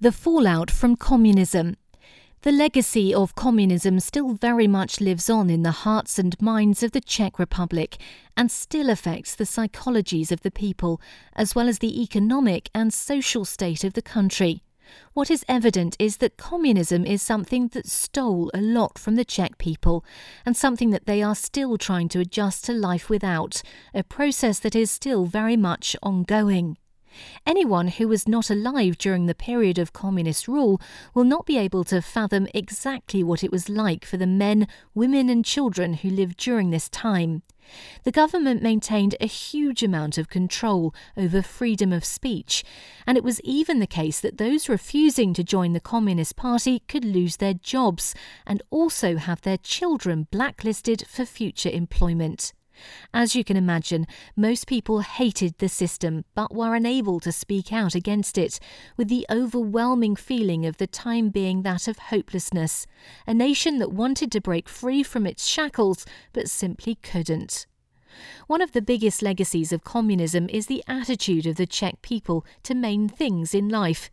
The fallout from communism. The legacy of communism still very much lives on in the hearts and minds of the Czech Republic and still affects the psychologies of the people, as well as the economic and social state of the country. What is evident is that communism is something that stole a lot from the Czech people and something that they are still trying to adjust to life without, a process that is still very much ongoing. Anyone who was not alive during the period of communist rule will not be able to fathom exactly what it was like for the men, women, and children who lived during this time. The government maintained a huge amount of control over freedom of speech, and it was even the case that those refusing to join the Communist Party could lose their jobs and also have their children blacklisted for future employment. As you can imagine, most people hated the system but were unable to speak out against it, with the overwhelming feeling of the time being that of hopelessness, a nation that wanted to break free from its shackles but simply couldn't. One of the biggest legacies of communism is the attitude of the Czech people to main things in life.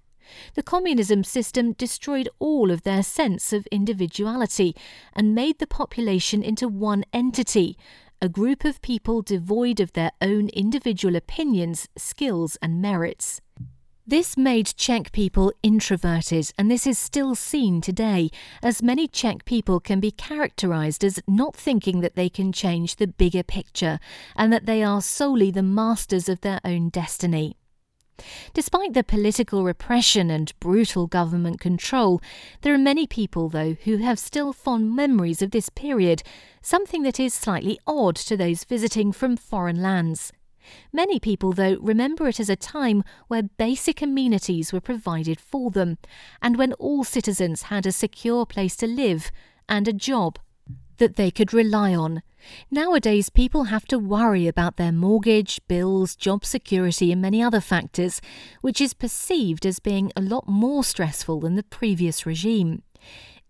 The communism system destroyed all of their sense of individuality and made the population into one entity, a group of people devoid of their own individual opinions, skills, and merits. This made Czech people introverted, and this is still seen today, as many Czech people can be characterized as not thinking that they can change the bigger picture and that they are solely the masters of their own destiny. Despite the political repression and brutal government control, there are many people, though, who have still fond memories of this period, something that is slightly odd to those visiting from foreign lands. Many people, though, remember it as a time where basic amenities were provided for them, and when all citizens had a secure place to live and a job that they could rely on. Nowadays, people have to worry about their mortgage, bills, job security, and many other factors, which is perceived as being a lot more stressful than the previous regime.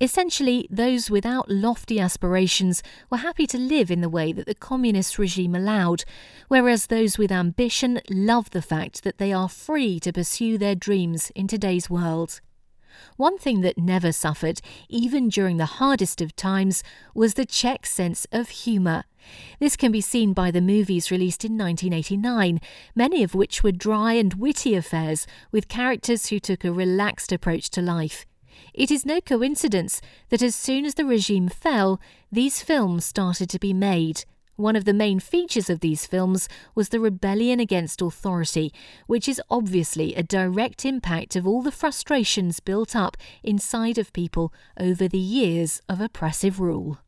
Essentially, those without lofty aspirations were happy to live in the way that the communist regime allowed, whereas those with ambition love the fact that they are free to pursue their dreams in today's world. One thing that never suffered, even during the hardest of times, was the Czech sense of humour. This can be seen by the movies released in 1989, many of which were dry and witty affairs with characters who took a relaxed approach to life. It is no coincidence that as soon as the regime fell, these films started to be made. One of the main features of these films was the rebellion against authority, which is obviously a direct impact of all the frustrations built up inside of people over the years of oppressive rule.